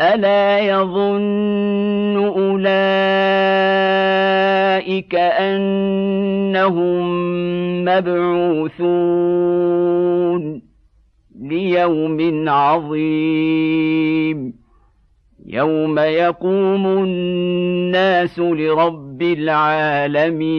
الا يظن اولئك انهم مبعوثون ليوم عظيم يوم يقوم الناس لرب العالمين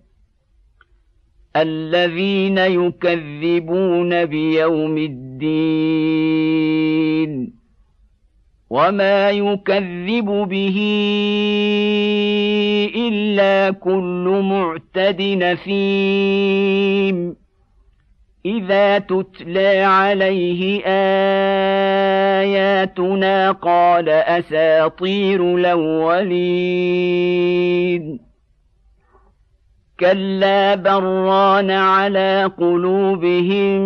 الذين يكذبون بيوم الدين وما يكذب به إلا كل معتد نثيم إذا تتلى عليه آياتنا قال أساطير الأولين. كلا بران على قلوبهم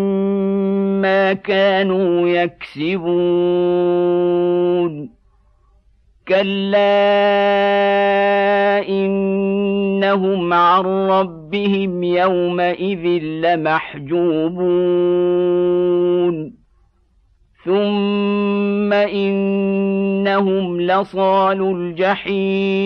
ما كانوا يكسبون كلا انهم عن ربهم يومئذ لمحجوبون ثم انهم لصال الجحيم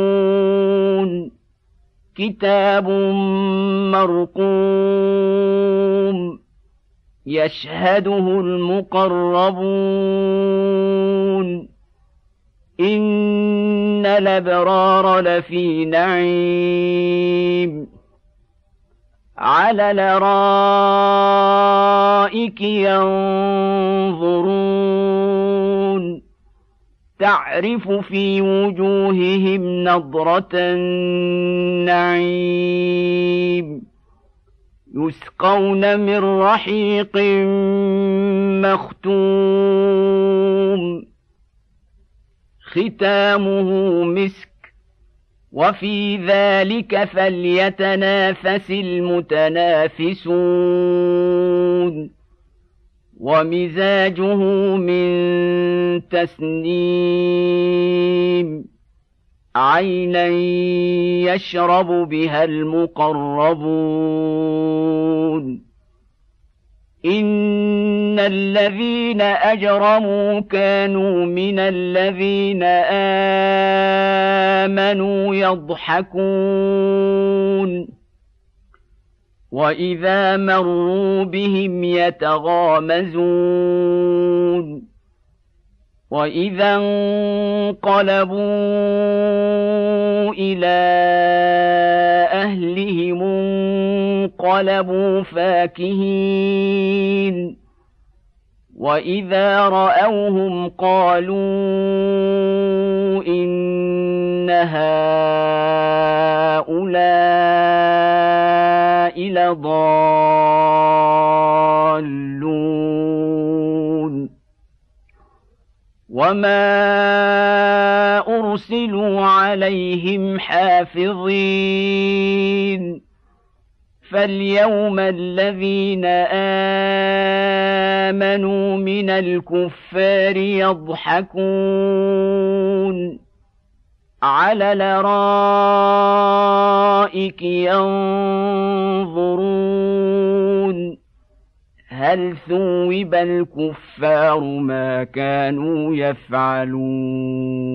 كتاب مرقوم يشهده المقربون إن الأبرار لفي نعيم على الأرائك ينظرون تعرف في وجوههم نضرة النعيم. يسقون من رحيق مختوم. ختامه مسك. وفي ذلك فليتنافس المتنافسون. ومزاجه من تسنيم. عينا يشرب بها المقربون. إن الذين أجرموا كانوا من الذين آمنوا يضحكون. واذا مروا بهم يتغامزون واذا انقلبوا إلى اهلهم انقلبوا فاكهين واذا راوهم قالوا ان هؤلاء لضالون وما ارسلوا عليهم حافظين. فاليوم الذين امنوا من الكفار يضحكون. على الارائك ينظرون. هل ثوب الكفار ما كانوا يفعلون؟